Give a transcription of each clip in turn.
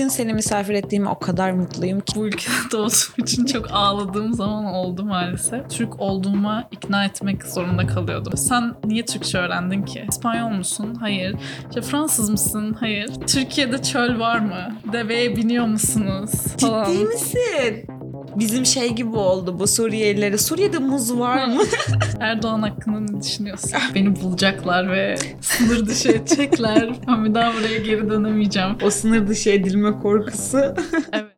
Bugün seni misafir ettiğime o kadar mutluyum ki. Bu ülkede doğduğum için çok ağladığım zaman oldu maalesef. Türk olduğuma ikna etmek zorunda kalıyordum. Sen niye Türkçe öğrendin ki? İspanyol musun? Hayır. İşte Fransız mısın? Hayır. Türkiye'de çöl var mı? Deveye biniyor musunuz? Falan. Ciddi misin? Bizim şey gibi oldu bu Suriyelilere. Suriye'de muz var mı? Erdoğan hakkında ne düşünüyorsun? Beni bulacaklar ve sınır dışı edecekler. Ben bir daha buraya geri dönemeyeceğim. o sınır dışı edilme korkusu. Evet.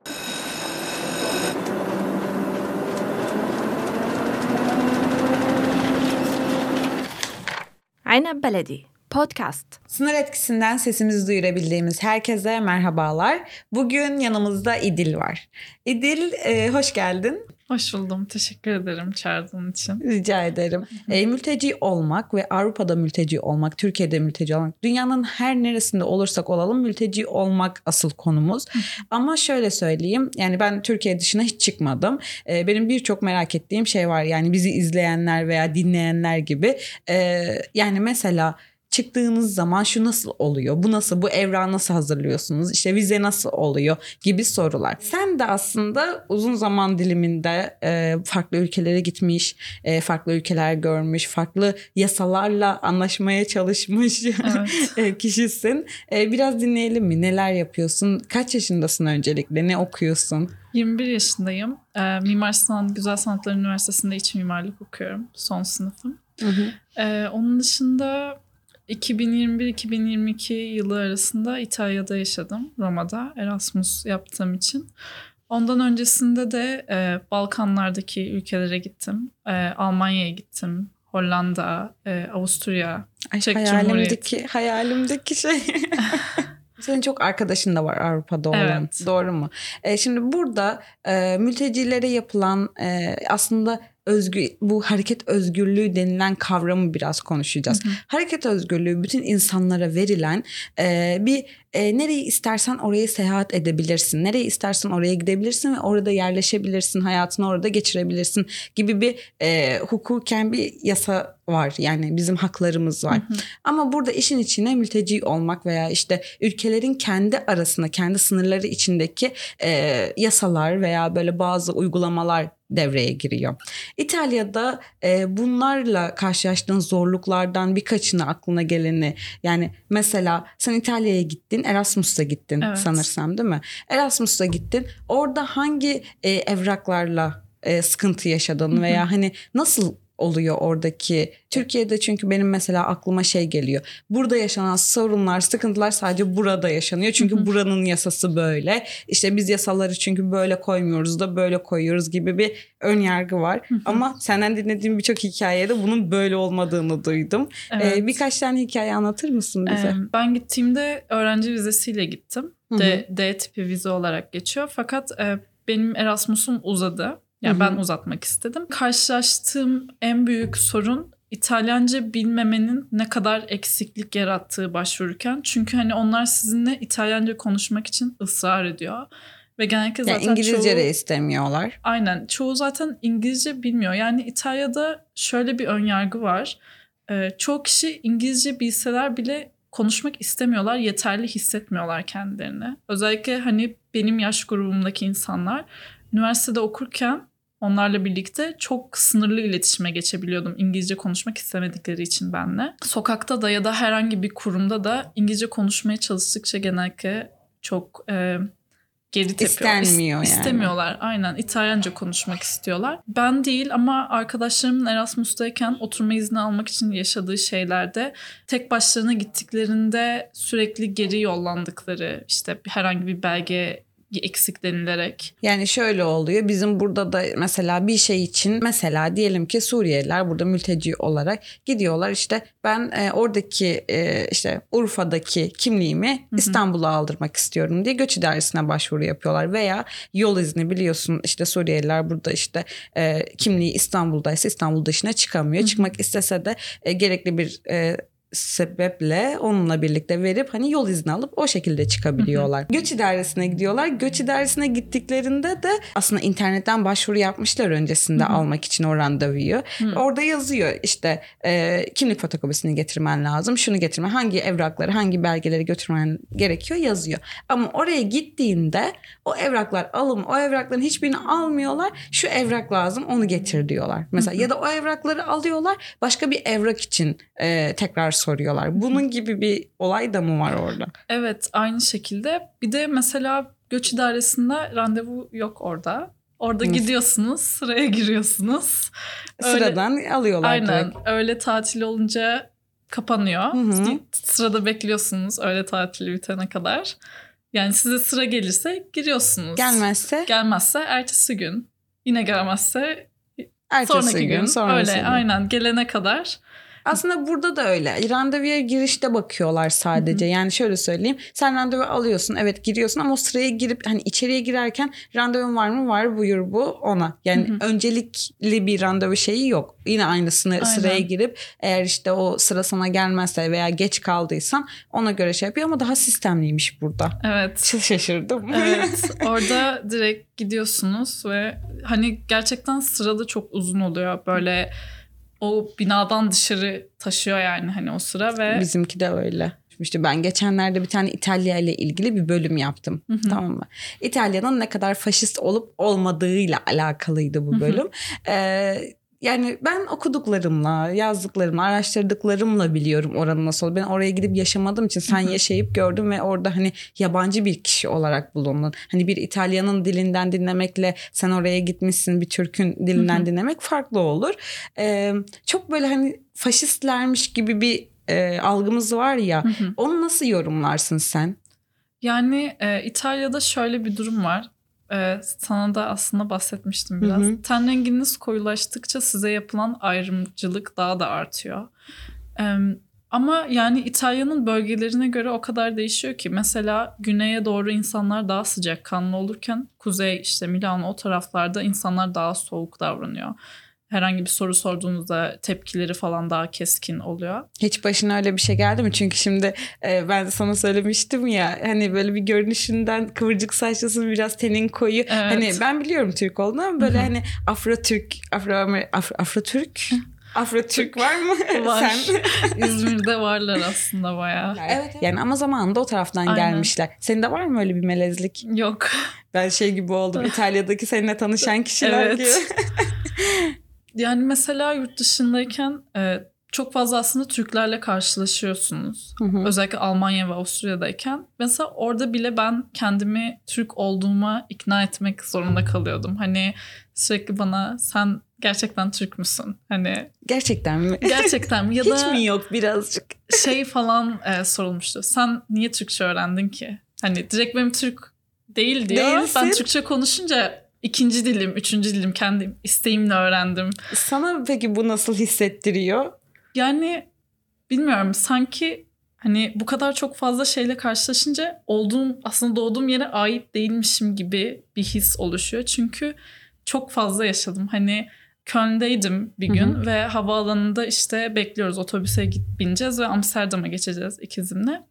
Aynen Beledi Podcast. Sınır etkisinden sesimizi duyurabildiğimiz herkese merhabalar. Bugün yanımızda İdil var. İdil e, hoş geldin. Hoş buldum. Teşekkür ederim çağırdığın için. Rica ederim. E, mülteci olmak ve Avrupa'da mülteci olmak, Türkiye'de mülteci olmak, dünyanın her neresinde olursak olalım mülteci olmak asıl konumuz. Ama şöyle söyleyeyim, yani ben Türkiye dışına hiç çıkmadım. E, benim birçok merak ettiğim şey var. Yani bizi izleyenler veya dinleyenler gibi. E, yani mesela çıktığınız zaman şu nasıl oluyor? Bu nasıl? Bu evrağı nasıl hazırlıyorsunuz? İşte vize nasıl oluyor? Gibi sorular. Sen de aslında uzun zaman diliminde e, farklı ülkelere gitmiş, e, farklı ülkeler görmüş, farklı yasalarla anlaşmaya çalışmış Evet. e, kişisin. E, biraz dinleyelim mi? Neler yapıyorsun? Kaç yaşındasın öncelikle? Ne okuyorsun? 21 yaşındayım. Ee, Mimar Sinan Güzel Sanatlar Üniversitesi'nde iç mimarlık okuyorum. Son sınıfım. Ee, onun dışında 2021-2022 yılı arasında İtalya'da yaşadım. Roma'da Erasmus yaptığım için. Ondan öncesinde de e, Balkanlardaki ülkelere gittim. E, Almanya'ya gittim. Hollanda, e, Avusturya. Ay, Çek hayalimdeki, hayalimdeki şey. Senin çok arkadaşın da var Avrupa'da olan. Evet. Doğru mu? E, şimdi burada e, mültecilere yapılan e, aslında özgü bu hareket özgürlüğü denilen kavramı biraz konuşacağız. Hı hı. Hareket özgürlüğü bütün insanlara verilen e, bir e, nereyi istersen oraya seyahat edebilirsin. Nereye istersen oraya gidebilirsin ve orada yerleşebilirsin. Hayatını orada geçirebilirsin gibi bir e, hukuken bir yasa var. Yani bizim haklarımız var. Hı hı. Ama burada işin içine mülteci olmak veya işte ülkelerin kendi arasında, kendi sınırları içindeki e, yasalar veya böyle bazı uygulamalar devreye giriyor. İtalya'da e, bunlarla karşılaştığın zorluklardan birkaçını aklına geleni yani mesela sen İtalya'ya gittin Erasmus'a gittin Evet. sanırsam değil mi? Erasmus'a gittin orada hangi e, evraklarla e, sıkıntı yaşadın veya hani nasıl oluyor oradaki Türkiye'de çünkü benim mesela aklıma şey geliyor. Burada yaşanan sorunlar, sıkıntılar sadece burada yaşanıyor. Çünkü buranın yasası böyle. İşte biz yasaları çünkü böyle koymuyoruz da böyle koyuyoruz gibi bir ön yargı var. Ama senden dinlediğim birçok hikayede bunun böyle olmadığını duydum. Evet. Ee, birkaç tane hikaye anlatır mısın bize? Ee, ben gittiğimde öğrenci vizesiyle gittim. Hı hı. D, D tipi vize olarak geçiyor. Fakat e, benim Erasmus'um uzadı. Yani ben uzatmak istedim. Karşılaştığım en büyük sorun İtalyanca bilmemenin ne kadar eksiklik yarattığı başvururken. Çünkü hani onlar sizinle İtalyanca konuşmak için ısrar ediyor. Ve genellikle yani zaten İngilizce çoğu... de istemiyorlar. Aynen. Çoğu zaten İngilizce bilmiyor. Yani İtalya'da şöyle bir ön yargı var. Ee, çoğu kişi İngilizce bilseler bile konuşmak istemiyorlar. Yeterli hissetmiyorlar kendilerini. Özellikle hani benim yaş grubumdaki insanlar üniversitede okurken onlarla birlikte çok sınırlı iletişime geçebiliyordum. İngilizce konuşmak istemedikleri için benle. Sokakta da ya da herhangi bir kurumda da İngilizce konuşmaya çalıştıkça genellikle çok e, geri tepiyor. İstenmiyor İs- yani. İstemiyorlar. Aynen. İtalyanca konuşmak istiyorlar. Ben değil ama arkadaşlarımın Erasmus'tayken oturma izni almak için yaşadığı şeylerde tek başlarına gittiklerinde sürekli geri yollandıkları işte herhangi bir belge eksik denilerek. Yani şöyle oluyor. Bizim burada da mesela bir şey için mesela diyelim ki Suriyeliler burada mülteci olarak gidiyorlar işte ben e, oradaki e, işte Urfa'daki kimliğimi. İstanbul'a aldırmak istiyorum diye göç idaresine başvuru yapıyorlar veya yol izni biliyorsun işte Suriyeliler burada işte e, kimliği İstanbul'daysa İstanbul dışına çıkamıyor. Hı hı. Çıkmak istese de e, gerekli bir e, sebeple onunla birlikte verip hani yol izni alıp o şekilde çıkabiliyorlar. Göç idaresine gidiyorlar. Göç idaresine gittiklerinde de aslında internetten başvuru yapmışlar öncesinde almak için o randevuyu. Orada yazıyor işte e, kimlik fotokopisini getirmen lazım. Şunu getirme. Hangi evrakları, hangi belgeleri götürmen gerekiyor yazıyor. Ama oraya gittiğinde o evraklar alım, o evrakların hiçbirini almıyorlar. Şu evrak lazım, onu getir diyorlar. Mesela ya da o evrakları alıyorlar, başka bir evrak için e, tekrar soruyorlar. Bunun gibi bir olay da mı var orada? Evet aynı şekilde. Bir de mesela göç idaresinde randevu yok orada. Orada Nasıl? gidiyorsunuz, sıraya giriyorsunuz. Öyle- Sıradan alıyorlar Aynen. direkt. Öyle tatil olunca kapanıyor. Hı hı. Sırada bekliyorsunuz öğle tatili bitene kadar. Yani size sıra gelirse giriyorsunuz. Gelmezse Gelmezse ertesi gün. Yine gelmezse ertesi sonraki gün, gün. sonrası öyle gün. aynen gelene kadar. Aslında burada da öyle. Randevuya girişte bakıyorlar sadece. Yani şöyle söyleyeyim. Sen randevu alıyorsun. Evet giriyorsun ama o sıraya girip hani içeriye girerken randevun var mı? Var buyur bu ona. Yani Hı hı. öncelikli bir randevu şeyi yok. Yine aynı sınır, Aynen. sıraya girip eğer işte o sıra sana gelmezse veya geç kaldıysan ona göre şey yapıyor ama daha sistemliymiş burada. Evet. Şaşırdım. Evet orada direkt gidiyorsunuz ve hani gerçekten sırada çok uzun oluyor. Böyle o binadan dışarı taşıyor yani hani o sıra ve Bizimki de öyle. İşte ben geçenlerde bir tane İtalya ile ilgili bir bölüm yaptım. Hı hı. Tamam mı? İtalya'nın ne kadar faşist olup olmadığıyla alakalıydı bu Hı hı. bölüm. Ee, yani ben okuduklarımla, yazdıklarımla, araştırdıklarımla biliyorum oranın nasıl olduğunu. Ben oraya gidip yaşamadığım için sen yaşayıp gördüm ve orada hani yabancı bir kişi olarak bulundun. Hani bir İtalyanın dilinden dinlemekle sen oraya gitmişsin bir Türk'ün dilinden dinlemek farklı olur. Ee, çok böyle hani faşistlermiş gibi bir e, algımız var ya. Onu nasıl yorumlarsın sen? Yani e, İtalya'da şöyle bir durum var. E, sana da aslında bahsetmiştim Hı biraz. hı. Ten renginiz koyulaştıkça size yapılan ayrımcılık daha da artıyor. E, ama yani İtalya'nın bölgelerine göre o kadar değişiyor ki. Mesela güneye doğru insanlar daha sıcakkanlı olurken kuzey işte Milano o taraflarda insanlar daha soğuk davranıyor. Herhangi bir soru sorduğunuzda tepkileri falan daha keskin oluyor. Hiç başına öyle bir şey geldi mi? Çünkü şimdi e, ben sana söylemiştim ya hani böyle bir görünüşünden kıvırcık saçlısın biraz tenin koyu. Evet. Hani ben biliyorum Türk olduğunu ama böyle Hı hı. hani Afro Türk, Afro Afro, Afro Türk, Afro Türk var mı? Var. Sen. İzmir'de varlar aslında bayağı. Evet. Yani ama zamanında o taraftan Aynen. gelmişler. Senin de var mı öyle bir melezlik? Yok. Ben şey gibi oldum. İtalya'daki seninle tanışan kişiler Evet. gibi. Yani mesela yurt dışındayken e, çok fazla aslında Türklerle karşılaşıyorsunuz. Hı hı. Özellikle Almanya ve Avusturya'dayken. Mesela orada bile ben kendimi Türk olduğuma ikna etmek zorunda kalıyordum. Hani sürekli bana sen gerçekten Türk müsün? Hani Gerçekten mi? gerçekten mi? Ya Hiç da mi yok birazcık? şey falan e, sorulmuştu. Sen niye Türkçe öğrendin ki? Hani direkt benim Türk değil diyor. Değilsin. Ben Türkçe konuşunca ikinci dilim, üçüncü dilim kendi isteğimle öğrendim. Sana peki bu nasıl hissettiriyor? Yani bilmiyorum sanki hani bu kadar çok fazla şeyle karşılaşınca olduğum aslında doğduğum yere ait değilmişim gibi bir his oluşuyor. Çünkü çok fazla yaşadım. Hani Köln'deydim bir Hı gün hı. ve havaalanında işte bekliyoruz otobüse git bineceğiz ve Amsterdam'a geçeceğiz ikizimle.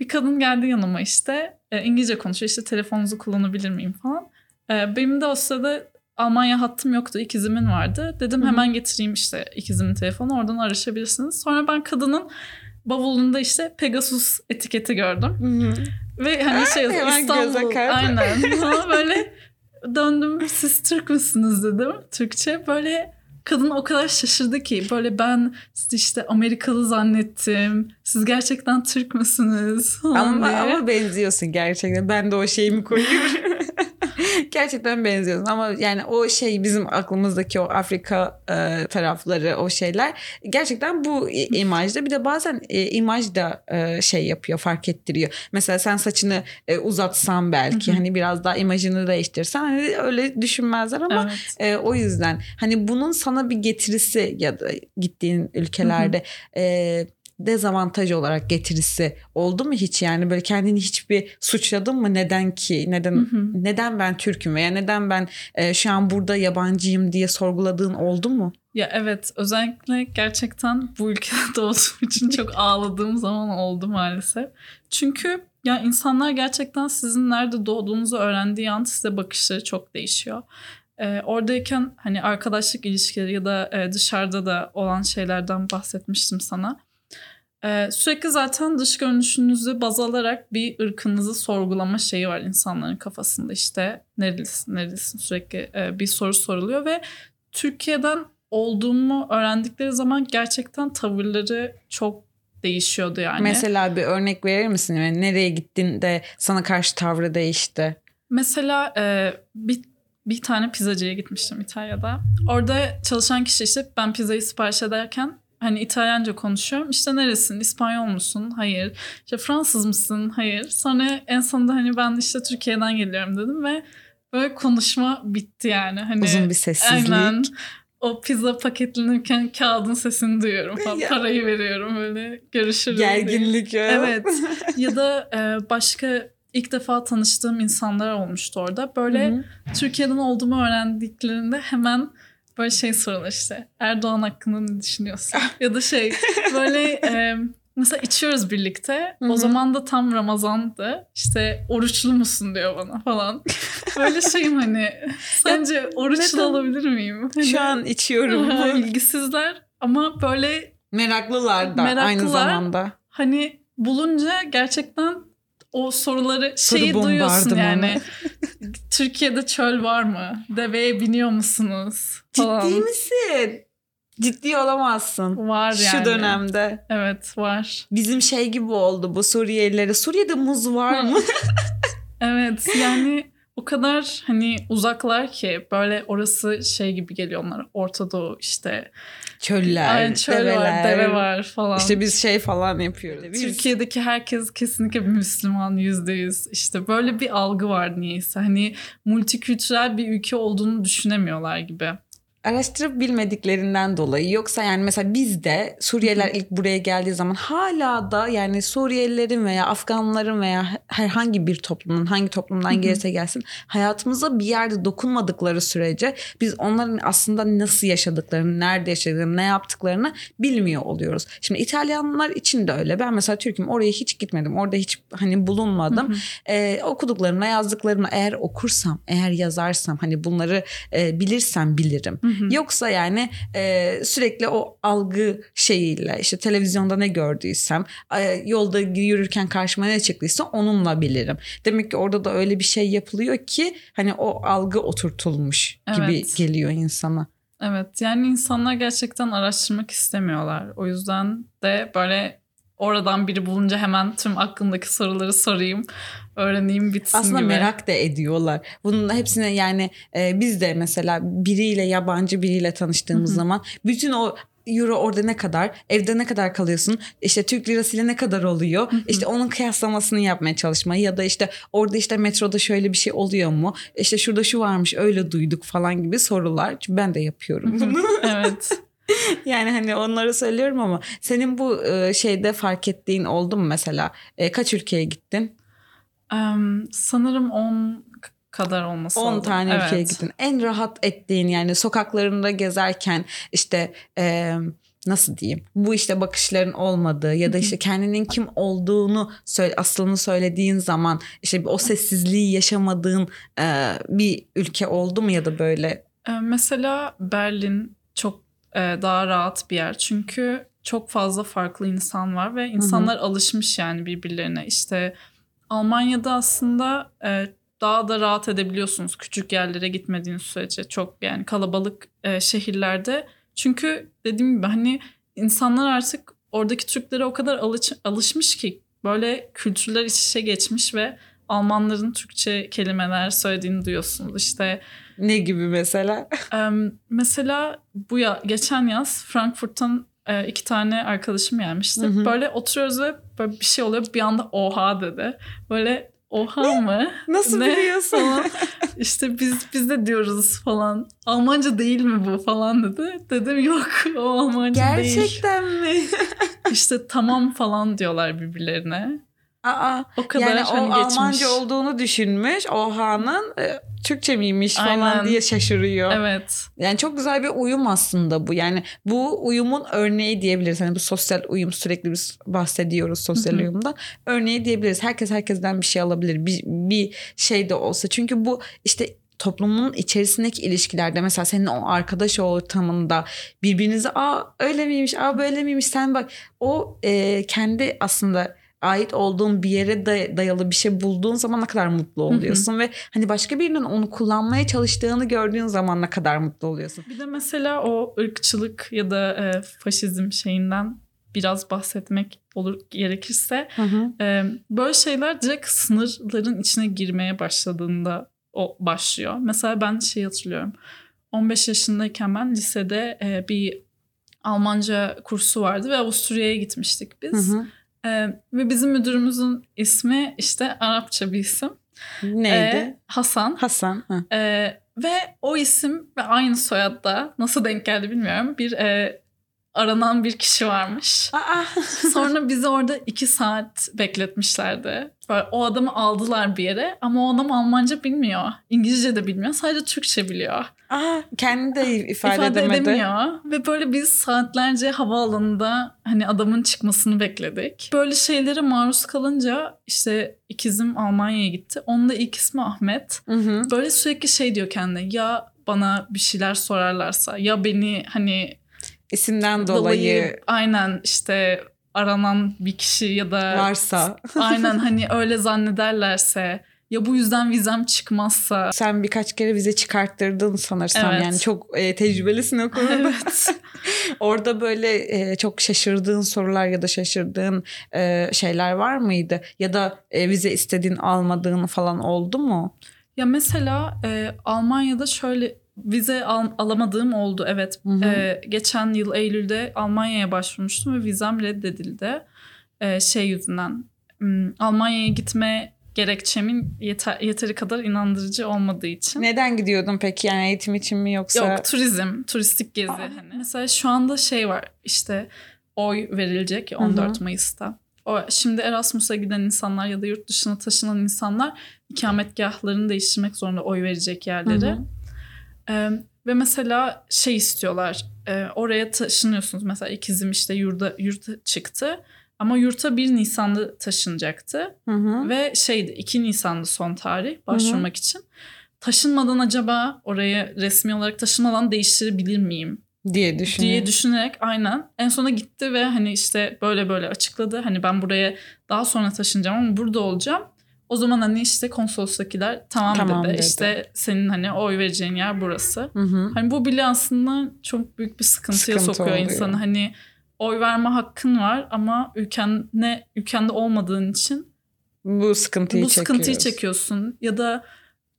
Bir kadın geldi yanıma işte e, İngilizce konuşuyor işte telefonunuzu kullanabilir miyim falan. E, benim de o sırada Almanya hattım yoktu ikizimin vardı. Dedim Hı hı. hemen getireyim işte ikizimin telefonu oradan arışabilirsiniz. Sonra ben kadının bavulunda işte Pegasus etiketi gördüm. Ve hani şey yazıyor, İstanbul. Aynen. Sonra böyle döndüm siz Türk müsünüz dedim Türkçe. Böyle kadın o kadar şaşırdı ki böyle ben sizi işte Amerikalı zannettim. Siz gerçekten Türk müsünüz? Ama, diye. ama benziyorsun gerçekten. Ben de o şeyimi koyuyorum. gerçekten benziyorsun ama yani o şey bizim aklımızdaki o Afrika e, tarafları o şeyler gerçekten bu imajda bir de bazen e, imaj da e, şey yapıyor fark ettiriyor. Mesela sen saçını e, uzatsan belki hani biraz daha imajını değiştirsen hani öyle düşünmezler ama Evet. e, o yüzden hani bunun sana bir getirisi ya da gittiğin ülkelerde e, dezavantaj olarak getirisi oldu mu hiç yani böyle kendini hiçbir suçladın mı neden ki neden Hı hı. neden ben Türk'üm veya neden ben e, şu an burada yabancıyım diye sorguladığın oldu mu? Ya evet özellikle gerçekten bu ülkede doğduğum için çok ağladığım zaman oldu maalesef. Çünkü ya insanlar gerçekten sizin nerede doğduğunuzu öğrendiği an size bakışları çok değişiyor. Ee, oradayken hani arkadaşlık ilişkileri ya da e, dışarıda da olan şeylerden bahsetmiştim sana. Ee, sürekli zaten dış görünüşünüzü baz alarak bir ırkınızı sorgulama şeyi var insanların kafasında işte nerelisin nerelisin sürekli e, bir soru soruluyor ve Türkiye'den olduğumu öğrendikleri zaman gerçekten tavırları çok değişiyordu yani. Mesela bir örnek verir misin? Yani nereye gittin de sana karşı tavrı değişti? Mesela e, bir bir tane pizzacıya gitmiştim İtalya'da. Orada çalışan kişi işte ben pizzayı sipariş ederken hani İtalyanca konuşuyorum. İşte neresin? İspanyol musun? Hayır. İşte Fransız mısın? Hayır. Sonra en sonunda hani ben işte Türkiye'den geliyorum dedim ve böyle konuşma bitti yani. Hani Uzun bir sessizlik. Aynen. O pizza paketlenirken kağıdın sesini duyuyorum falan. Ya. Parayı veriyorum böyle görüşürüz. diye. Gerginlik. ya. Evet. ya da e, başka ilk defa tanıştığım insanlar olmuştu orada. Böyle Hı hı. Türkiye'den olduğumu öğrendiklerinde hemen böyle şey sorulur işte. Erdoğan hakkında ne düşünüyorsun? ya da şey böyle e, mesela içiyoruz birlikte. Hı hı. O zaman da tam Ramazan'dı. İşte oruçlu musun diyor bana falan. Böyle şeyim hani sence oruçlu neden? olabilir miyim? Hani, Şu an içiyorum. ilgisizler ama böyle Meraklılar da aynı Meraklılar. zamanda. hani bulunca gerçekten o soruları Soru şeyi duyuyorsun yani. Türkiye'de çöl var mı? Deveye biniyor musunuz? Falan. Ciddi misin? Ciddi olamazsın. Var yani. Şu dönemde. Evet var. Bizim şey gibi oldu bu Suriyelilere. Suriye'de muz var mı? Evet yani o kadar hani uzaklar ki böyle orası şey gibi geliyor onlara. Orta Doğu işte. Çöller, Ay, çöl develer. var, deve var falan. İşte biz şey falan yapıyoruz. Biz- Türkiye'deki herkes kesinlikle bir Müslüman yüzde yüz. İşte böyle bir algı var niyeyse. Hani multikültürel bir ülke olduğunu düşünemiyorlar gibi. Araştırıp bilmediklerinden dolayı yoksa yani mesela bizde Suriyeliler ilk buraya geldiği zaman hala da yani Suriyelilerin veya Afganların veya herhangi bir toplumun hangi toplumdan gelirse gelsin hayatımıza bir yerde dokunmadıkları sürece biz onların aslında nasıl yaşadıklarını, nerede yaşadıklarını, ne yaptıklarını bilmiyor oluyoruz. Şimdi İtalyanlar için de öyle. Ben mesela Türk'üm oraya hiç gitmedim. Orada hiç hani bulunmadım. Ee, okuduklarımla yazdıklarımla eğer okursam, eğer yazarsam hani bunları e, bilirsem bilirim. Yoksa yani e, sürekli o algı şeyiyle işte televizyonda ne gördüysem e, yolda yürürken karşıma ne çıktıysa onunla bilirim. Demek ki orada da öyle bir şey yapılıyor ki hani o algı oturtulmuş gibi Evet. geliyor insana. Evet yani insanlar gerçekten araştırmak istemiyorlar. O yüzden de böyle oradan biri bulunca hemen tüm aklımdaki soruları sorayım, öğreneyim bitsin Aslında gibi. merak da ediyorlar. Bunun hepsine yani e, biz de mesela biriyle yabancı biriyle tanıştığımız zaman bütün o euro orada ne kadar, evde ne kadar kalıyorsun, işte Türk lirasıyla ne kadar oluyor, işte onun kıyaslamasını yapmaya çalışmayı ya da işte orada işte metroda şöyle bir şey oluyor mu, işte şurada şu varmış öyle duyduk falan gibi sorular. Çünkü ben de yapıyorum bunu. evet. yani hani onları söylüyorum ama senin bu e, şeyde fark ettiğin oldu mu mesela? E, kaç ülkeye gittin? Em, sanırım 10 kadar olması 10 lazım. tane Evet. ülkeye gittin. En rahat ettiğin yani sokaklarında gezerken işte e, nasıl diyeyim bu işte bakışların olmadığı ya da işte kendinin kim olduğunu söyle, aslını söylediğin zaman işte o sessizliği yaşamadığın e, bir ülke oldu mu ya da böyle Mesela Berlin çok daha rahat bir yer. Çünkü çok fazla farklı insan var ve insanlar alışmış yani birbirlerine. İşte Almanya'da aslında e, daha da rahat edebiliyorsunuz küçük yerlere gitmediğiniz sürece. Çok yani kalabalık e, şehirlerde. Çünkü dediğim gibi hani insanlar artık oradaki Türklere o kadar alış, alışmış ki böyle kültürler iç içe geçmiş ve Almanların Türkçe kelimeler söylediğini duyuyorsunuz. İşte ne gibi mesela? Em, mesela bu ya geçen yaz Frankfurt'tan e, iki tane arkadaşım gelmişti. Hı hı. Böyle oturuyoruz ve böyle bir şey oluyor. Bir anda oha dedi. Böyle oha mı? Nasıl Ne? biliyorsun? İşte biz biz de diyoruz falan. Almanca değil mi bu falan dedi. Dedim yok o Almanca değil. Gerçekten mi? işte tamam falan diyorlar birbirlerine. Aa, O kadar yani hani o geçmiş. Almanca olduğunu düşünmüş. Oha'nın e, Türkçe miymiş falan Aynen. diye şaşırıyor. Evet. Yani çok güzel bir uyum aslında bu. Yani bu uyumun örneği diyebiliriz. Hani bu sosyal uyum sürekli biz bahsediyoruz sosyal Hı hı. uyumda. Örneği diyebiliriz. Herkes herkesten bir şey alabilir. Bir, bir şey de olsa. Çünkü bu işte toplumun içerisindeki ilişkilerde mesela senin o arkadaş ortamında birbirinize aa öyle miymiş aa böyle miymiş sen bak o e, kendi aslında ait olduğun bir yere day- dayalı bir şey bulduğun zaman ne kadar mutlu oluyorsun ve hani başka birinin onu kullanmaya çalıştığını gördüğün zaman ne kadar mutlu oluyorsun. Bir de mesela o ırkçılık ya da e, faşizm şeyinden biraz bahsetmek olur gerekirse e, böyle şeyler direkt sınırların içine girmeye başladığında o başlıyor. Mesela ben şey hatırlıyorum. 15 yaşındayken ben lisede e, bir Almanca kursu vardı ve Avusturya'ya gitmiştik biz. Hı hı. E, ve bizim müdürümüzün ismi işte Arapça bir isim. Neydi? E, Hasan. Hasan. Hı. E, ve o isim ve aynı soyadda nasıl denk geldi bilmiyorum. Bir e, aranan bir kişi varmış. Aa. Sonra bizi orada iki saat bekletmişlerdi. Böyle o adamı aldılar bir yere ama o adam Almanca bilmiyor. İngilizce de bilmiyor. Sadece Türkçe biliyor. Aa, kendi de ifade, İfade edemedi. edemiyor. Ve böyle biz saatlerce havaalanında hani adamın çıkmasını bekledik. Böyle şeylere maruz kalınca işte ikizim Almanya'ya gitti. Onun da ilk ismi Ahmet. Hı hı. Böyle sürekli şey diyor kendine. Ya bana bir şeyler sorarlarsa ya beni hani İsimden dolayı, dolayı, aynen işte aranan bir kişi ya da varsa aynen hani öyle zannederlerse ya bu yüzden vizem çıkmazsa sen birkaç kere vize çıkarttırdın sanırsam Evet. yani çok e, tecrübelisin o konuda. evet Orada böyle e, çok şaşırdığın sorular ya da şaşırdığın e, şeyler var mıydı? Ya da e, vize istediğin almadığın falan oldu mu? ya mesela e, Almanya'da şöyle vize al- alamadığım oldu evet Hı hı. E, geçen yıl Eylül'de Almanya'ya başvurmuştum ve vizem reddedildi E, şey yüzünden Almanya'ya gitme gerekçemin yeter, yeteri kadar inandırıcı olmadığı için. Neden gidiyordun peki? Yani eğitim için mi yoksa? Yok turizm, turistik gezi. hani. Mesela şu anda şey var işte oy verilecek ya 14 Mayıs'ta. O, şimdi Erasmus'a giden insanlar ya da yurt dışına taşınan insanlar ikametgahlarını değiştirmek zorunda oy verecek hı. Ee, ve mesela şey istiyorlar e, oraya taşınıyorsunuz. Mesela ikizim işte yurda, yurta çıktı. Ama yurta 1 Nisan'da taşınacaktı. Hı hı. Ve şeydi 2 Nisan'da son tarih başvurmak için. Taşınmadan acaba oraya resmi olarak taşınmadan değiştirebilir miyim diye düşünüyorum. diye düşünerek aynen en sona gitti ve hani işte böyle böyle açıkladı. Hani ben buraya daha sonra taşınacağım ama burada olacağım. O zaman hani işte konsolosdakiler tamam, Tamam dedi. dedi. İşte senin hani oy vereceğin yer burası. Hı hı. Hani bu bile aslında çok büyük bir sıkıntıya Sıkıntı sokuyor oluyor. insanı. Hani oy verme hakkın var ama ülkende ülkende olmadığın için Bu sıkıntıyı bu sıkıntıyı çekiyoruz. çekiyorsun ya da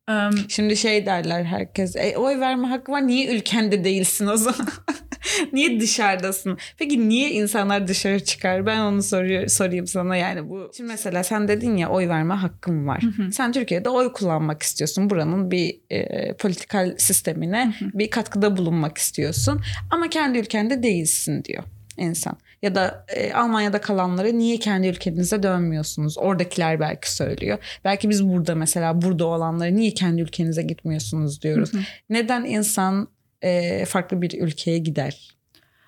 em, Şimdi şey derler herkes e, oy verme hakkı var niye ülkende değilsin o zaman? niye dışarıdasın? Peki niye insanlar dışarı çıkar? Ben onu soruyor, sorayım sana yani bu. Şimdi mesela sen dedin ya oy verme hakkım var. Hı hı. sen Türkiye'de oy kullanmak istiyorsun. Buranın bir e, politikal sistemine Hı hı. bir katkıda bulunmak istiyorsun. Ama kendi ülkende değilsin diyor insan. Ya da e, Almanya'da kalanları niye kendi ülkenize dönmüyorsunuz? Oradakiler belki söylüyor. Belki biz burada mesela burada olanları niye kendi ülkenize gitmiyorsunuz diyoruz. Hı hı. Neden insan e, farklı bir ülkeye gider?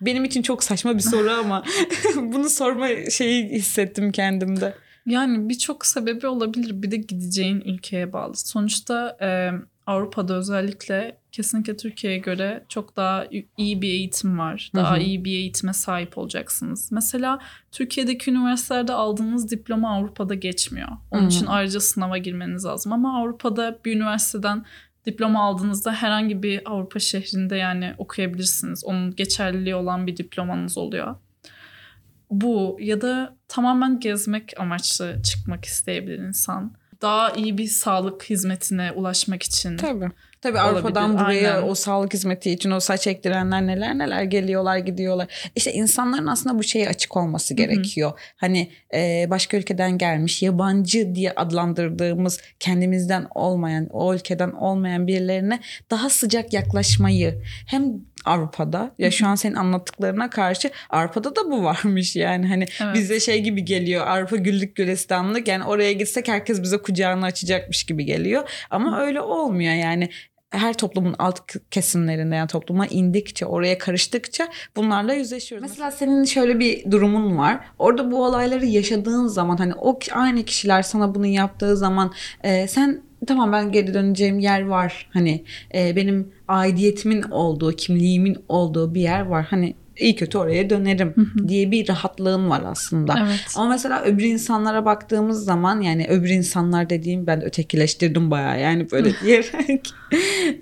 Benim için çok saçma bir soru ama bunu sorma şeyi hissettim kendimde. Yani birçok sebebi olabilir. Bir de gideceğin ülkeye bağlı. Sonuçta e, Avrupa'da özellikle kesinlikle Türkiye'ye göre çok daha iyi bir eğitim var. Daha Hı hı. iyi bir eğitime sahip olacaksınız. Mesela Türkiye'deki üniversitelerde aldığınız diploma Avrupa'da geçmiyor. Onun Hı. için ayrıca sınava girmeniz lazım. Ama Avrupa'da bir üniversiteden diploma aldığınızda herhangi bir Avrupa şehrinde yani okuyabilirsiniz. Onun geçerliliği olan bir diplomanız oluyor bu ya da tamamen gezmek amaçlı çıkmak isteyebilir insan. Daha iyi bir sağlık hizmetine ulaşmak için. Tabii. Tabii Olabilir, Avrupa'dan buraya aynen. o sağlık hizmeti için o saç ektirenler neler neler geliyorlar gidiyorlar. İşte insanların aslında bu şeye açık olması gerekiyor. Hani e, başka ülkeden gelmiş yabancı diye adlandırdığımız kendimizden olmayan o ülkeden olmayan birilerine daha sıcak yaklaşmayı hem Avrupa'da. Ya şu an senin anlattıklarına karşı Avrupa'da da bu varmış yani. Hani Evet. bize şey gibi geliyor. Avrupa güllük gülistanlık. Yani oraya gitsek herkes bize kucağını açacakmış gibi geliyor. Ama öyle olmuyor yani. Her toplumun alt kesimlerinde yani topluma indikçe, oraya karıştıkça bunlarla yüzleşiyoruz. Mesela senin şöyle bir durumun var. Orada bu olayları yaşadığın zaman hani o aynı kişiler sana bunu yaptığı zaman e, sen tamam ben geri döneceğim yer var. Hani e, benim aidiyetimin olduğu, kimliğimin olduğu bir yer var. Hani iyi kötü oraya dönerim diye bir rahatlığın var aslında. Evet. Ama mesela öbür insanlara baktığımız zaman yani öbür insanlar dediğim ben ötekileştirdim bayağı yani böyle diyerek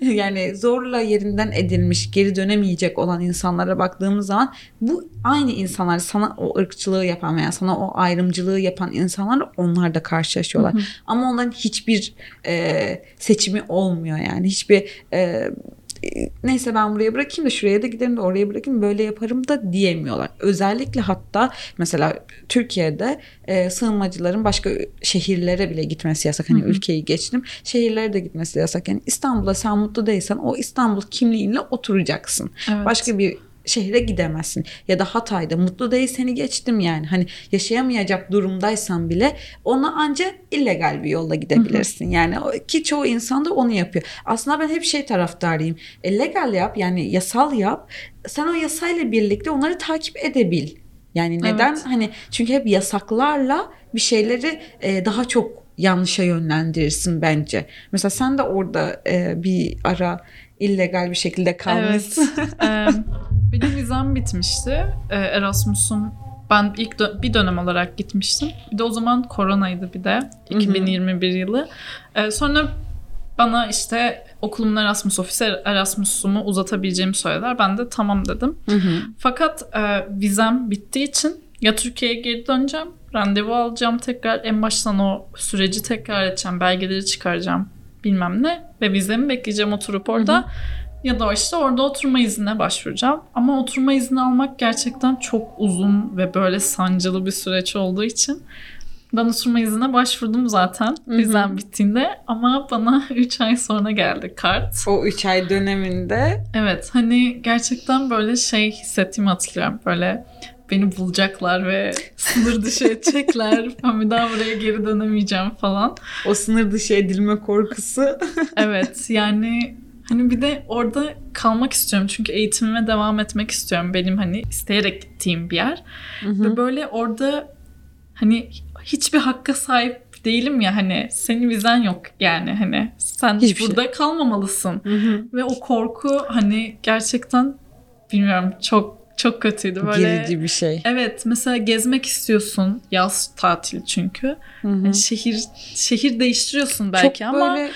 yani zorla yerinden edilmiş geri dönemeyecek olan insanlara baktığımız zaman bu aynı insanlar sana o ırkçılığı yapan veya sana o ayrımcılığı yapan insanlar onlar da karşılaşıyorlar. Ama onların hiçbir e, seçimi olmuyor yani hiçbir e, neyse ben buraya bırakayım da şuraya da giderim de oraya bırakayım böyle yaparım da diyemiyorlar. Özellikle hatta mesela Türkiye'de e, sığınmacıların başka şehirlere bile gitmesi yasak. Hani ülkeyi geçtim. Şehirlere de gitmesi yasak. Yani İstanbul'da sen mutlu değilsen o İstanbul kimliğinle oturacaksın. Evet. Başka bir şehre gidemezsin. Ya da Hatay'da mutlu değil seni geçtim yani. Hani yaşayamayacak durumdaysan bile ona ancak illegal bir yolda gidebilirsin. Yani ki çoğu insan da onu yapıyor. Aslında ben hep şey taraftarıyım. E, legal yap yani yasal yap. Sen o yasayla birlikte onları takip edebil. Yani neden? Evet. Hani çünkü hep yasaklarla bir şeyleri e, daha çok yanlışa yönlendirirsin bence. Mesela sen de orada e, bir ara illegal bir şekilde kalmışsın. Evet. Benim vizem bitmişti. Ee, Erasmus'um ben ilk dö- bir dönem olarak gitmiştim. Bir de o zaman koronaydı bir de. 2021 yılı. Ee, sonra bana işte okulumun Erasmus ofisi Erasmus'umu uzatabileceğimi söylediler. Ben de tamam dedim. Hı hı. Fakat e, vizem bittiği için ya Türkiye'ye geri döneceğim, randevu alacağım tekrar, en baştan o süreci tekrar edeceğim, belgeleri çıkaracağım bilmem ne ve vizemi bekleyeceğim oturup orada. Ya da işte orada oturma iznine başvuracağım. Ama oturma izni almak gerçekten çok uzun ve böyle sancılı bir süreç olduğu için ben oturma iznine başvurdum zaten vizem bittiğinde ama bana 3 ay sonra geldi kart. O 3 ay döneminde Evet hani gerçekten böyle şey hissettiğimi hatırlıyorum. Böyle beni bulacaklar ve sınır dışı edecekler. ben bir daha buraya geri dönemeyeceğim falan. o sınır dışı edilme korkusu. Evet yani hani bir de orada kalmak istiyorum. Çünkü eğitimime devam etmek istiyorum. Benim hani isteyerek gittiğim bir yer. Ve böyle orada hani hiçbir hakka sahip değilim ya hani senin vizen yok yani hani sen Hiçbir şey. burada kalmamalısın. Ve o korku hani gerçekten bilmiyorum çok çok kötüydü böyle. Gerici bir şey. Evet mesela gezmek istiyorsun yaz tatili çünkü. Hı hı. Yani şehir şehir değiştiriyorsun belki Çok ama böyle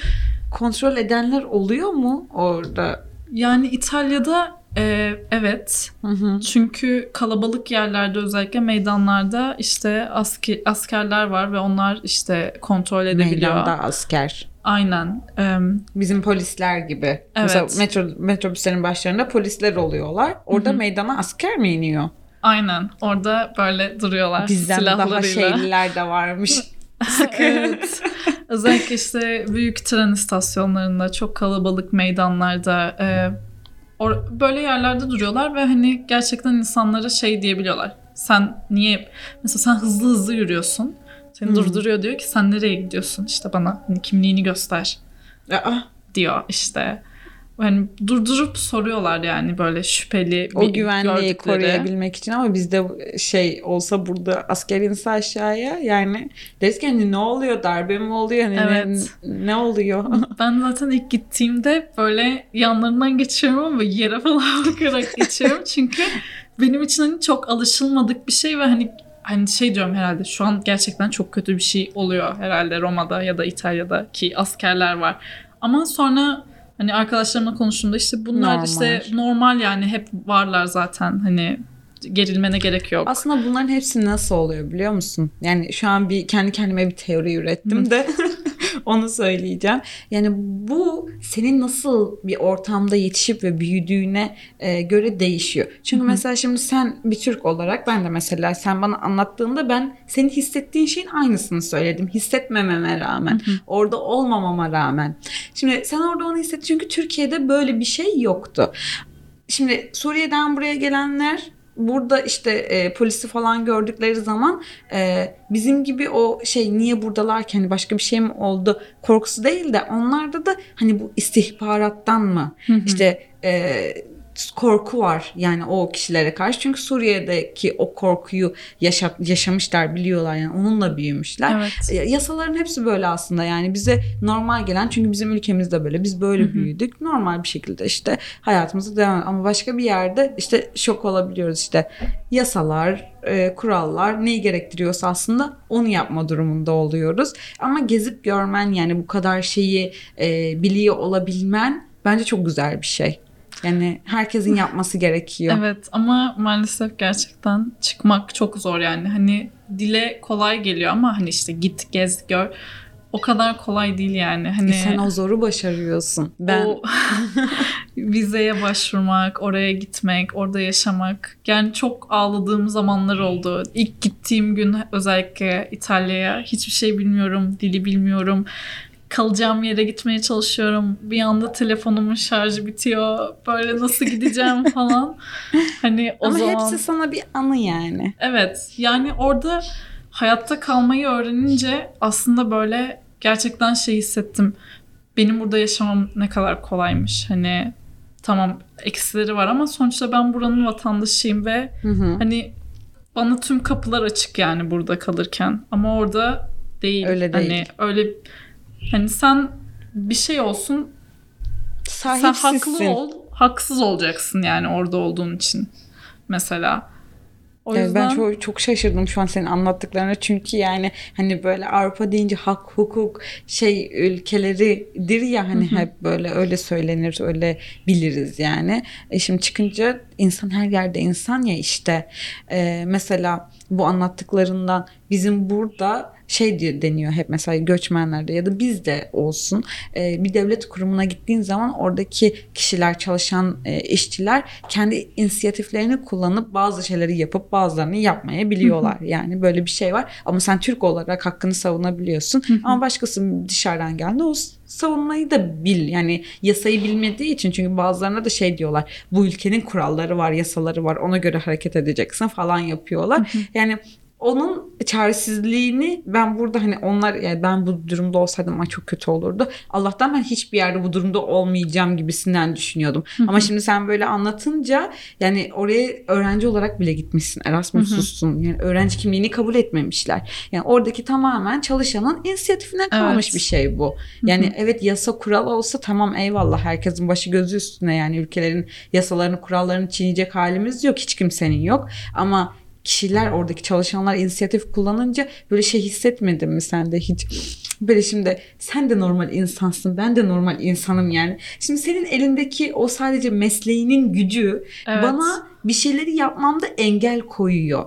kontrol edenler oluyor mu orada? yani İtalya'da e, evet Hı hı. çünkü kalabalık yerlerde özellikle meydanlarda işte asker, askerler var ve onlar işte kontrol edebiliyor. Meydanda asker. Aynen. Em, Bizim polisler gibi. Mesela metro, metrobüslerin başlarında polisler oluyorlar. Orada Hı hı. meydana asker mi iniyor? aynen. Orada böyle duruyorlar Bizden daha silahlarıyla. şeyliler de varmış. evet. Özellikle işte büyük tren istasyonlarında, çok kalabalık meydanlarda e, or- böyle yerlerde duruyorlar ve hani gerçekten insanlara şey diyebiliyorlar. Sen niye mesela sen hızlı hızlı yürüyorsun. Seni Hmm. durduruyor diyor ki sen nereye gidiyorsun işte bana hani kimliğini göster Aa, diyor işte. Yani durdurup soruyorlar yani böyle şüpheli o bir güvenliği gördükleri. koruyabilmek için ama bizde şey olsa burada asker inse aşağıya yani deriz hani ne oluyor darbe mi oluyor hani ne- Evet. ne, oluyor Ben zaten ilk gittiğimde böyle yanlarından geçiyorum ama yere falan bakarak geçiyorum. Çünkü benim için hani çok alışılmadık bir şey ve hani hani şey diyorum herhalde şu an gerçekten çok kötü bir şey oluyor herhalde Roma'da ya da İtalya'da ki askerler var. Ama sonra hani arkadaşlarımla konuştuğumda işte bunlar Normal. işte normal yani hep varlar zaten hani gerilmene gerek yok. Aslında bunların hepsi nasıl oluyor biliyor musun? Yani şu an bir kendi kendime bir teori ürettim de onu söyleyeceğim. Yani bu senin nasıl bir ortamda yetişip ve büyüdüğüne e, göre değişiyor. Çünkü mesela şimdi sen bir Türk olarak ben de mesela sen bana anlattığında ben senin hissettiğin şeyin aynısını söyledim. Hissetmememe rağmen, orada olmamama rağmen. Şimdi sen orada onu hissettin çünkü Türkiye'de böyle bir şey yoktu. şimdi Suriye'den buraya gelenler burada işte e, polisi falan gördükleri zaman e, bizim gibi o şey niye buradalar ki hani başka bir şey mi oldu korkusu değil de onlarda da hani bu istihbarattan mı? İşte e, korku var yani o kişilere karşı. Çünkü Suriye'deki o korkuyu yaşa, yaşamışlar biliyorlar yani. Onunla büyümüşler. Evet. Ya- Yasaların hepsi böyle aslında. Yani bize normal gelen çünkü bizim ülkemizde böyle biz böyle büyüdük. Normal bir şekilde işte hayatımıza devam ama başka bir yerde işte şok olabiliyoruz. İşte yasalar e, kurallar neyi gerektiriyorsa aslında onu yapma durumunda oluyoruz. Ama gezip görmen yani bu kadar şeyi e, biliyor olabilmen bence çok güzel bir şey. Yani herkesin yapması gerekiyor. Evet ama maalesef gerçekten çıkmak çok zor yani. Hani dile kolay geliyor ama hani işte git gez gör o kadar kolay değil yani. Hani E sen o zoru başarıyorsun. Ben o vizeye başvurmak, oraya gitmek, orada yaşamak. Yani çok ağladığım zamanlar oldu. İlk gittiğim gün özellikle İtalya'ya hiçbir şey bilmiyorum, dili bilmiyorum. Kalacağım yere gitmeye çalışıyorum. Bir anda telefonumun şarjı bitiyor. Böyle nasıl gideceğim falan. Hani o ama zaman hepsi sana bir anı yani. Evet yani orada hayatta kalmayı öğrenince aslında böyle gerçekten şey hissettim. Benim burada yaşamam ne kadar kolaymış. Hani tamam eksileri var ama sonuçta ben buranın vatandaşıyım ve Hı hı. hani bana tüm kapılar açık yani burada kalırken. Ama orada değil. Öyle değil. Hani öyle hani sen bir şey olsun sen haklı ol, haksız olacaksın yani orada olduğun için mesela. O Evet, yüzden Ben çok, çok şaşırdım şu an senin anlattıklarına çünkü yani hani böyle Avrupa deyince hak, hukuk şey ülkeleridir ya hani hep böyle öyle söylenir öyle biliriz yani. E şimdi çıkınca insan her yerde insan ya işte Ee, mesela bu anlattıklarından bizim burada şey diye deniyor hep mesela göçmenlerde ya da bizde olsun. E, bir devlet kurumuna gittiğin zaman oradaki kişiler çalışan e, işçiler kendi inisiyatiflerini kullanıp bazı şeyleri yapıp bazılarını yapmayabiliyorlar. yani böyle bir şey var ama sen Türk olarak hakkını savunabiliyorsun. Ama başkası dışarıdan geldi o savunmayı da bil. Yani yasayı bilmediği için çünkü bazılarına da şey diyorlar bu ülkenin kuralları var yasaları var ona göre hareket edeceksin falan yapıyorlar. Yani onun çaresizliğini ben burada hani onlar yani ben bu durumda olsaydım ay çok kötü olurdu. Allah'tan ben hiçbir yerde bu durumda olmayacağım gibisinden düşünüyordum. Ama şimdi sen böyle anlatınca yani oraya öğrenci olarak bile gitmişsin. Erasmus'sun. Yani öğrenci kimliğini kabul etmemişler. Yani oradaki tamamen çalışanın inisiyatifine kalmış Evet. bir şey bu. Yani evet yasa kural olsa tamam eyvallah herkesin başı gözü üstüne yani ülkelerin yasalarını kurallarını çiğneyecek halimiz yok. Hiç kimsenin yok. Ama kişiler oradaki çalışanlar inisiyatif kullanınca böyle şey hissetmedin mi sen de hiç böyle şimdi sen de normal insansın ben de normal insanım yani. Şimdi senin elindeki o sadece mesleğinin gücü Evet. bana bir şeyleri yapmamda engel koyuyor.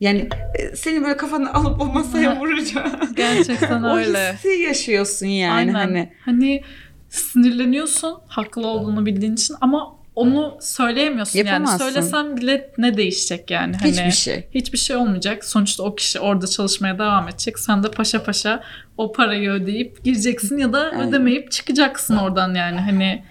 Yani e, seni böyle kafanı alıp o masaya vuracağım. gerçekten o öyle. hissi yaşıyorsun yani Aynen. hani. Hani sinirleniyorsun haklı olduğunu bildiğin için ama onu söyleyemiyorsun Yapamazsın. yani. Söylesen bile ne değişecek yani? Hani Hiçbir şey. Hiçbir şey olmayacak. Sonuçta o kişi orada çalışmaya devam edecek. Sen de paşa paşa o parayı ödeyip gireceksin ya da Aynen. ödemeyip çıkacaksın oradan yani. Hani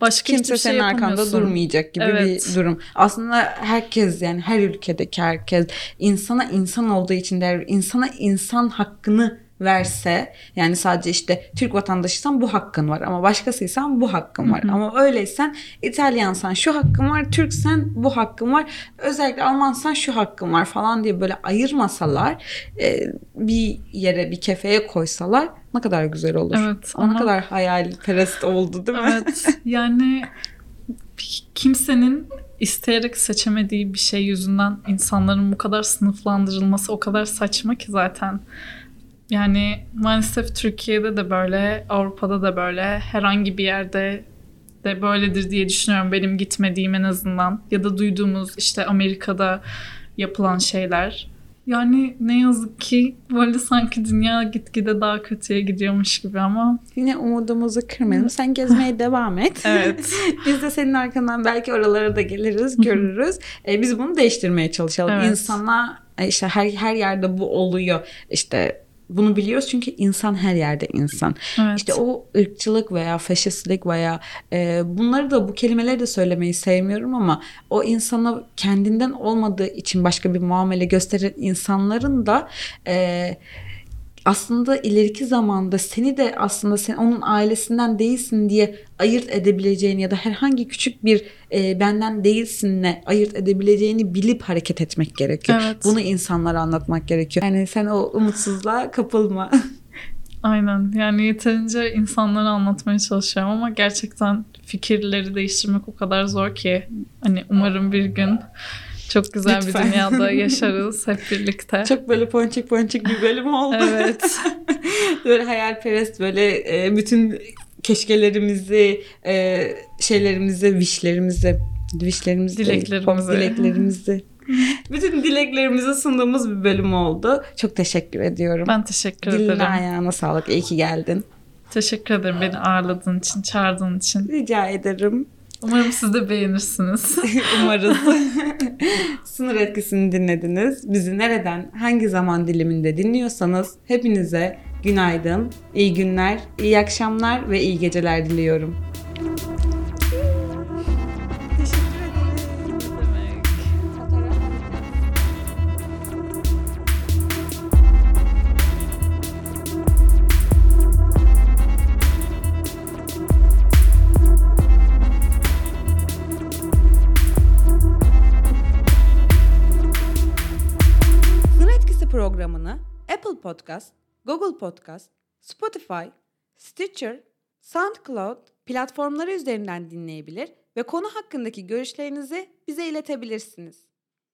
başka Kimse hiçbir şey senin arkanda durmayacak gibi Evet. bir durum. Aslında herkes yani her ülkedeki herkes insana insan olduğu için der insana insan hakkını verse yani sadece işte Türk vatandaşıysan bu hakkın var ama başkasıysan bu hakkın var. Ama öyleysen İtalyansan şu hakkın var, Türksen bu hakkın var, özellikle Almansan şu hakkın var falan diye böyle ayırmasalar e, bir yere bir kefeye koysalar ne kadar güzel olur. Evet, Ama ne kadar hayalperest oldu değil mi? Evet yani kimsenin isteyerek seçemediği bir şey yüzünden insanların bu kadar sınıflandırılması o kadar saçma ki zaten. Yani maalesef Türkiye'de de böyle, Avrupa'da da böyle, herhangi bir yerde de böyledir diye düşünüyorum benim gitmediğim en azından. Ya da duyduğumuz işte Amerika'da yapılan şeyler. Yani ne yazık ki böyle sanki dünya gitgide daha kötüye gidiyormuş gibi ama Yine umudumuzu kırmayalım. Sen gezmeye devam et. evet. Biz de senin arkandan belki oralara da geliriz, görürüz. E, biz bunu değiştirmeye çalışalım. Evet. İnsana e, işte her her yerde bu oluyor. İşte bunu biliyoruz çünkü insan her yerde insan. Evet. İşte o ırkçılık veya faşistlik veya e, bunları da bu kelimeleri de söylemeyi sevmiyorum ama o insana kendinden olmadığı için başka bir muamele gösteren insanların da e, aslında ileriki zamanda seni de aslında sen onun ailesinden değilsin diye ayırt edebileceğini ya da herhangi küçük bir e, benden değilsinle ayırt edebileceğini bilip hareket etmek gerekiyor. Evet. Bunu insanlara anlatmak gerekiyor. Yani sen o umutsuzluğa kapılma. Aynen yani yeterince insanlara anlatmaya çalışıyorum ama gerçekten fikirleri değiştirmek o kadar zor ki hani umarım bir gün çok güzel Lütfen. bir dünyada yaşarız hep birlikte. Çok böyle ponçik ponçik bir bölüm oldu. Evet. böyle hayalperest böyle e, bütün keşkelerimizi, e, şeylerimizi, wishlerimizi, değil, Dileklerimizi. dileklerimizi. bütün dileklerimizi sunduğumuz bir bölüm oldu. Çok teşekkür ediyorum. Ben teşekkür Diline ederim. ayağına sağlık. İyi ki geldin. Teşekkür ederim beni ağırladığın için, çağırdığın için. Rica ederim. Umarım siz de beğenirsiniz. Umarız. Sınır etkisini dinlediniz. Bizi nereden, hangi zaman diliminde dinliyorsanız hepinize günaydın, iyi günler, iyi akşamlar ve iyi geceler diliyorum. Podcast, Google Podcast, Spotify, Stitcher, SoundCloud platformları üzerinden dinleyebilir ve konu hakkındaki görüşlerinizi bize iletebilirsiniz.